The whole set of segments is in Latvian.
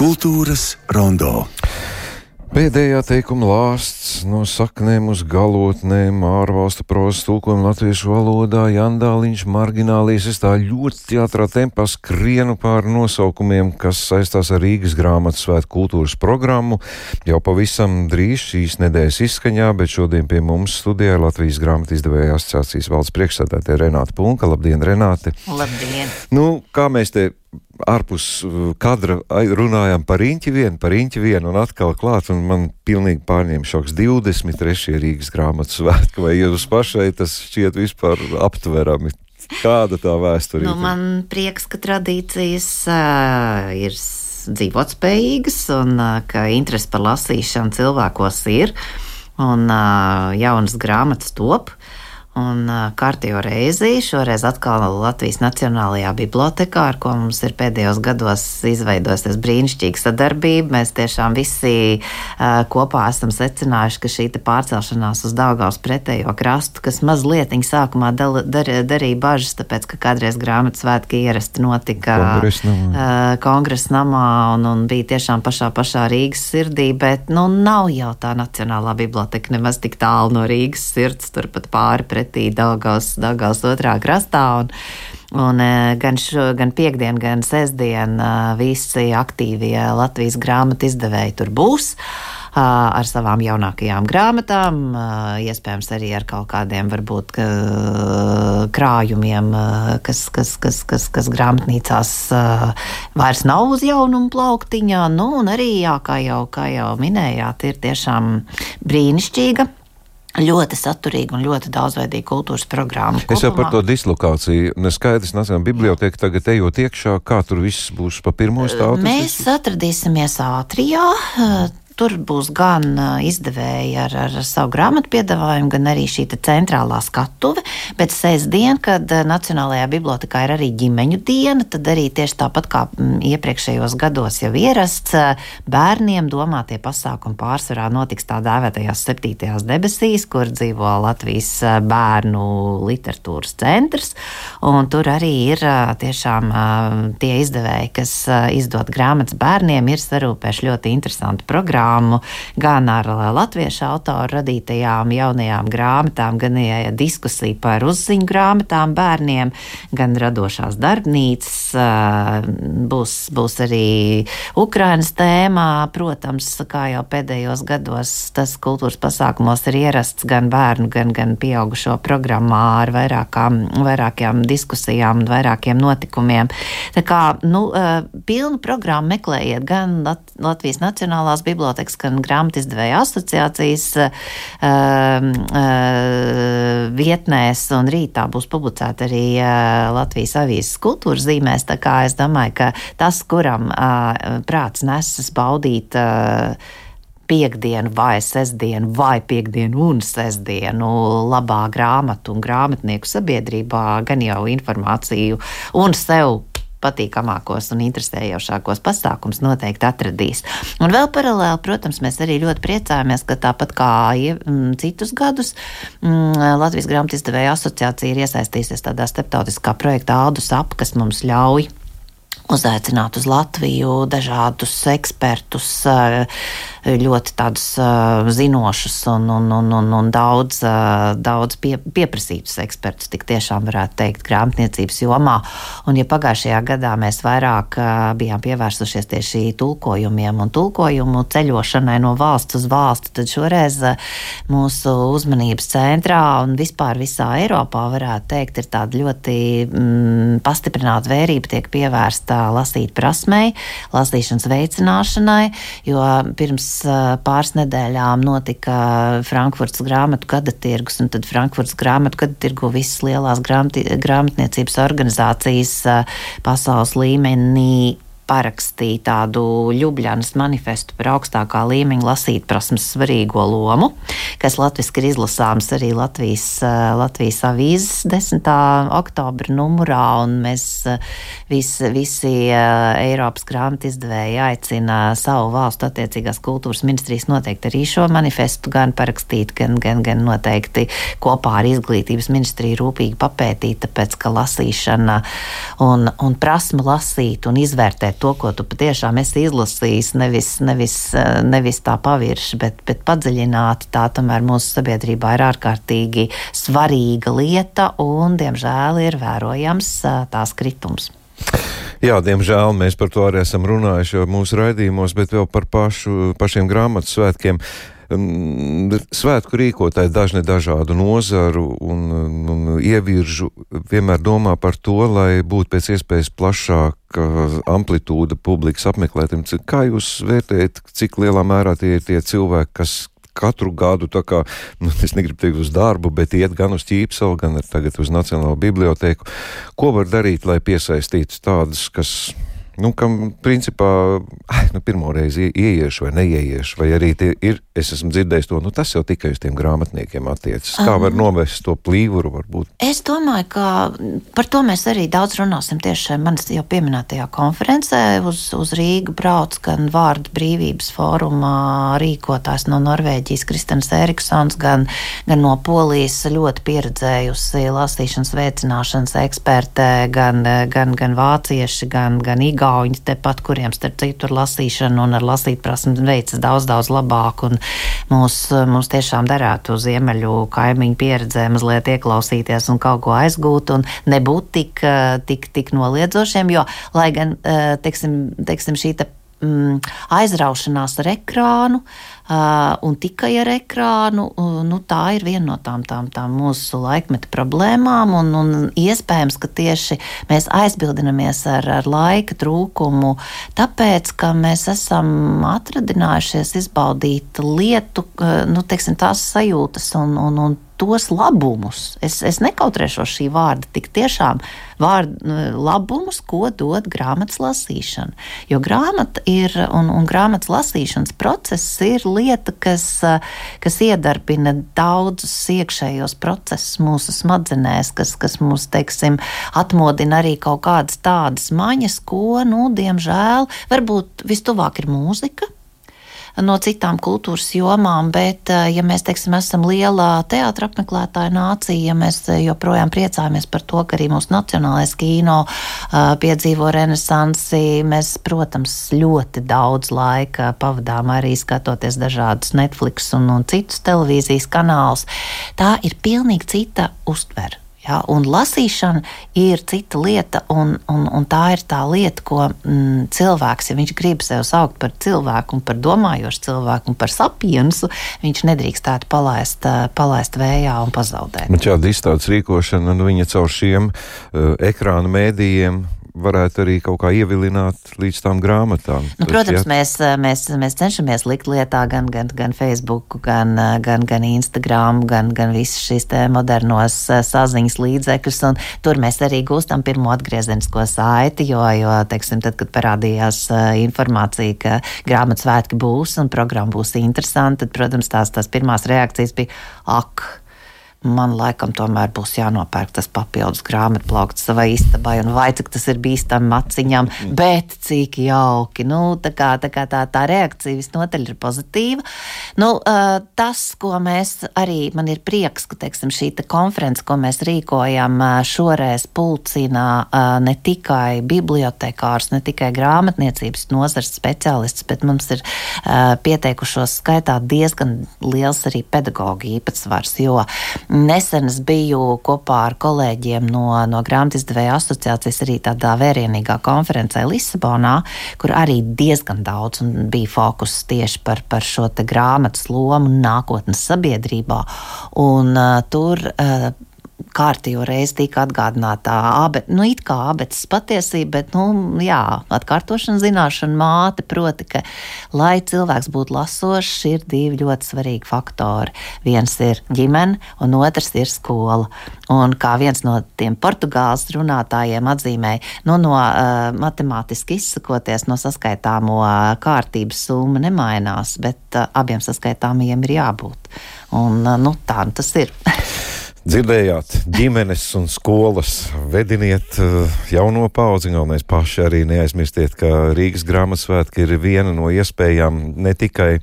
Kultūras rondo. Pēdējā teikuma lāsts no saknēm uz galotnēm, ārvalstu prozas tulkojumu latviešu valodā, Jandāliņš, marginālijas. Es tā ļoti teātrā tempā skrienu pāri nosaukumiem, kas saistās ar Rīgas grāmatas svētku kultūras programmu. Jau pavisam drīz šīs nedēļas izskaņā, bet šodien pie mums studijā Latvijas grāmatu izdevēja asociācijas valsts priekšsēdētāja Renāta Punka. Labdien, Renāte! Labdien! Nu, kā mēs te ārpus uh, kadra runājām par riņķi vienu, par riņķi vienu un atkal klāt, un man pilnīgi pārņēma šoks 23. Rīgas grāmatas svētku, vai jums pašai tas šķiet vispār aptverami? Kāda tā vēsture nu? Man prieks, ka tradīcijas uh, ir dzīvotspējīgas un uh, ka interesi par lasīšanu cilvēkos ir un uh, jaunas grāmatas top. Uh, Un kārtējo reizi šoreiz atkal Latvijas Nacionālajā bibliotekā, ar ko mums ir pēdējos gados izveidojusies brīnišķīga sadarbība. Mēs tiešām visi uh, kopā esam secinājuši, ka šī pārcelšanās uz Daugavas pretējo krastu, kas mazliet sākumā dal, dar, darīja bažas, tāpēc, ka kādreiz grāmatas svētki ierasti notika kongresa namā uh, un, un bija tiešām pašā pašā Rīgas sirdī, bet nu nav jau tā Nacionālā biblioteka nemaz tik tālu no Rīgas sirds, turpat pāri pret pretī Daugavas, Daugavas otrā krastā. Un, Un gan, šo, gan piekdien, gan sestdien visi aktīvie Latvijas grāmatu izdevēji tur būs ar savām jaunākajām grāmatām, iespējams arī ar kaut kādiem varbūt krājumiem, kas, kas, kas, kas, kas grāmatnīcās vairs nav uz jaunumu plauktiņā. Nu, un arī, jā, kā jau, kā jau minējāt, ir tiešām brīnišķīga ļoti saturīga un ļoti daudzveidīga kultūras programma. Es jau par to dislokāciju neskaidrs Nacionālajā biblioteka tagad ejot iekšā, kā tur viss būs pa pirmo stāvu. Mēs atradīsimies ātrijā. Tur būs gan izdevēji ar, ar savu grāmatu piedāvājumu, gan arī šī centrālā skatuve. Bet sestdien, kad Nacionālajā bibliotekā ir arī ģimeņu diena, tad arī tieši tāpat kā iepriekšējos gados jau ierasts, bērniem domātie pasākumi pārsvarā notiks tā dēvētajās septītajās debesīs, kur dzīvo Latvijas bērnu literatūras centrs. Tur arī ir tiešām tie izdevēji, kas izdod grāmatas bērniem, ir sarūpējuši ļoti interesantu programmu programmu, gan ar latviešu autoru radītajām jaunajām grāmatām, gan ja diskusija par uzziņu grāmatām bērniem, gan radošās darbnīcas. Būs, būs arī Ukrainas tēmā, protams, kā jau pēdējos gados tas kultūras pasākumos ir ierasts gan bērnu, gan, gan pieaugušo programmā ar vairākām, vairākām diskusijām un vairākiem notikumiem. Tā kā, nu, pilnu programmu meklējiet gan Lat Latvijas Nacionālās bibliotekas, bibliotekas, gan grāmatizdevēja asociācijas uh, uh, vietnēs, un rītā būs publicēta arī uh, Latvijas avīzes kultūras zīmēs. Tā kā es domāju, ka tas, kuram uh, prāts nesas baudīt uh, piekdienu, vai sestdienu, vai piekdienu un sestdienu labā grāmatu un grāmatnieku sabiedrībā, gan jau informāciju un sev patīkamākos un interesējošākos pasākums noteikti atradīs. Un vēl paralēli, protams, mēs arī ļoti priecājamies, ka tāpat kā m, citus gadus m, Latvijas grāmatu izdevēja asociācija ir iesaistījusies tādā starptautiskā projektā Aldus ap, kas mums ļauj uzaicināt uz Latviju dažādus ekspertus, ļoti tādus zinošus un, un, un, un, un daudz, daudz pie, pieprasītus ekspertus, tik tiešām varētu teikt, grāmatniecības jomā. Un, ja pagājušajā gadā mēs vairāk bijām pievērsušies tieši tulkojumiem un tulkojumu ceļošanai no valsts uz valsti, tad šoreiz mūsu uzmanības centrā un vispār visā Eiropā varētu teikt, ir tāda ļoti mm, pastiprināta vērība tiek pievērsta lasīt prasmei, lasīšanas veicināšanai, jo pirms pāris nedēļām notika Frankfurts grāmatu gada tirgus, un tad Frankfurts grāmatu gada tirgu visas lielās grāmati, grāmatniecības organizācijas pasaules līmenī parakstīja tādu Ljubljanas manifestu par augstākā līmeņa lasīt prasmes svarīgo lomu, kas latviski ir izlasāms arī Latvijas, eh, Latvijas avīzes 10. oktobra numurā, un mēs eh, visi, visi eh, Eiropas grāmatu izdevēji aicina savu valstu attiecīgās kultūras ministrijas noteikti arī šo manifestu gan parakstīt, gan, gan, gan noteikti kopā ar izglītības ministriju rūpīgi papētīt, tāpēc, ka lasīšana un, un prasme lasīt un izvērtēt to, ko tu patiešām esi izlasījis, nevis, nevis, nevis tā pavirši, bet, bet padziļināti. Tā tomēr mūsu sabiedrībā ir ārkārtīgi svarīga lieta, un, diemžēl, ir vērojams tās kritums. Jā, diemžēl mēs par to arī esam runājuši mūsu raidījumos, bet vēl par pašu, pašiem grāmatu svētkiem. Svētku rīkotāji dažni dažādu nozaru un, un ieviržu vienmēr domā par to, lai būtu pēc iespējas plašāka amplitūda publikas apmeklētiem. Kā jūs vērtējat, cik lielā mērā tie ir tie cilvēki, kas katru gadu, kā, nu, es negribu teikt uz darbu, bet iet gan uz ķīpselu, gan tagad uz Nacionālo bibliotēku. Ko var darīt, lai piesaistītu tādus, kas nu, kam principā nu, pirmo reizi ieiešu vai neieiešu, vai arī tie ir, es esmu dzirdējis to, nu, tas jau tikai uz tiem grāmatniekiem attiecas. Kā var novest to plīvuru varbūt? Es domāju, ka par to mēs arī daudz runāsim tieši manis jau pieminētajā konferencē. Uz, uz Rīgu brauc gan vārdu brīvības fórumā rīkotājs no Norvēģijas Kristins Eriksons, gan, gan no Polijas ļoti pieredzējusi lasīšanas veicināšanas eksperte, gan, gan, gan vācieši, gan, gan igauņi tepat, kuriem starp citu ar lasīšanu un ar lasīt prasmi veicas daudz, daudz labāk. Mums, mums tiešām derētu ziemeļu kaimiņu pieredzē mazliet ieklausīties un kaut ko aizgūt un nebūt tik, tik, tik noliedzošiem, jo, lai gan, teiksim, teiksim šī te mm, aizraušanās ar ekrānu uh, un tikai ar ekrānu, uh, nu, tā ir viena no tām, tām, tām mūsu laikmeta problēmām. Un, un iespējams, ka tieši mēs aizbildinamies ar, ar laika trūkumu, tāpēc, ka mēs esam atradinājušies izbaudīt lietu, uh, nu, teiksim, tās sajūtas un, un, un tos labumus. Es, es nekautrēšos šī vārda, tik tiešām vārdu labumus, ko dod grāmatas lasīšana. Jo grāmata ir un, un grāmatas lasīšanas process ir lieta, kas, kas iedarbina daudzus iekšējos procesus mūsu smadzenēs, kas, kas mūs, teiksim, atmodina arī kaut kādas tādas maņas, ko, nu, diemžēl, varbūt vistuvāk ir mūzika no citām kultūras jomām, bet, eh, ja mēs, teiksim, esam liela teātra apmeklētāja nācija, ja mēs eh, joprojām priecājamies par to, ka arī mūsu nacionālais kino uh, piedzīvo renesansi, mēs, protams, ļoti daudz laika pavadām arī skatoties dažādus Netflix un, un citus televīzijas kanālus. Tā ir pilnīgi cita uztvere. Ja, un lasīšana ir cita lieta, un, un, un tā ir tā lieta, ko mm, cilvēks, ja viņš grib sevi saukt par cilvēku, un par domājošu cilvēku, un par sapiensu, viņš nedrīkstētu palaist, palaist vējā un pazaudēt. Bet šāda izstādes rīkošana, nu, viņa caur šiem uh, ekrāna mēdījiem varētu arī kaut kā ievilināt līdz tām grāmatām. Nu, Tas, protams, jā. mēs, mēs, mēs cenšamies likt lietā gan, gan, gan Facebook, gan, gan, gan Instagram, gan, gan visas šīs modernos saziņas līdzekļus, un tur mēs arī gūstam pirmo atgriezenisko saiti, jo, jo teiksim, tad, kad parādījās informācija, ka grāmatas svētki būs un programma būs interesanta, tad, protams, tās, tās pirmās reakcijas bija ak! Man laikam tomēr būs jānopērk tas papildus grāmatplaukts savai istabai, un vai cik tas ir bīstami maciņām, mm. bet cik jauki. Nu, tā, kā, tā, kā tā, tā reakcija visnotaļ ir pozitīva. Nu, tas, ko mēs arī, man ir prieks, ka teiksim, šī te konference, ko mēs rīkojam, šoreiz pulcina ne tikai bibliotekārs, ne tikai grāmatniecības nozars speciālists, bet mums ir pieteikušos skaitā diezgan liels arī pedagoģa īpatsvars, jo Nesen es biju kopā ar kolēģiem no, no grāmatizdevēja asociācijas arī tādā vērienīgā konferencē Lisabonā, kur arī diezgan daudz bija fokus tieši par, par šo grāmatas lomu nākotnes sabiedrībā. Un, uh, tur uh, kārtīgi reizi tika atgādināta abe, nu, it kā abetes patiesība, bet, nu, jā, atkārtošana zināšana māte, proti, ka, lai cilvēks būtu lasošs, ir divi ļoti svarīgi faktori. Viens ir ģimene, un otrs ir skola. Un kā viens no tiem portugāles runātājiem atzīmēja, nu, no uh, matemātiski izsakoties, no saskaitāmo uh, kārtības summa nemainās, bet uh, abiem saskaitāmajiem ir jābūt. Un, uh, nu, tā nu tas ir. Dzirdējāt, ģimenes un skolas. Vediniet eh, jauno paudzi, galvenais paši arī neaizmirstiet, ka Rīgas grāmatsvētki ir viena no iespējām ne tikai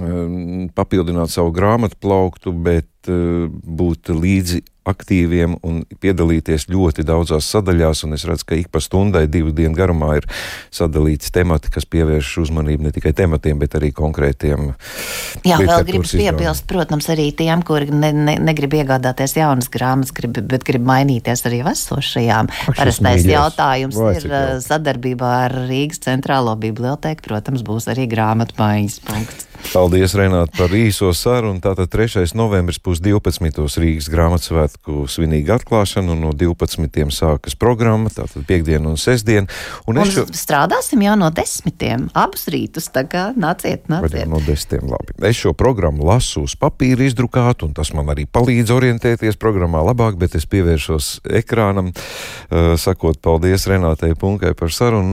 um, papildināt savu grāmatu plauktu, bet uh, būt līdzi aktīviem un piedalīties ļoti daudzās sadaļās, un es redzu, ka ik pa stundai divu dienu garumā ir sadalīts temati, kas pievērš uzmanību ne tikai tematiem, bet arī konkrētiem. Jā, vēl gribu piebilst, protams, arī tiem, kuri ne, ne, negrib iegādāties jaunas grāmatas, grib, bet grib mainīties arī esošajām. Parastais jautājums Vai, ir jau. sadarbībā ar Rīgas centrālo bibliotēku, protams, būs arī grāmatu maiņas punkts. Paldies, Renāt, par īso sarunu. Tātad 3. novembris būs 12. Rīgas grāmatsvētku svinīga atklāšana, un no 12. sākas programma, tātad piekdiena un sestdiena. Un, un šo... strādāsim jau no desmitiem, abus rītus, tā kā nāciet, nāciet. No desmitiem, labi. Es šo programmu lasu uz papīra izdrukātu, un tas man arī palīdz orientēties programmā labāk, bet es pievēršos ekrānam, uh, sakot paldies Renātei Punkai par sarunu.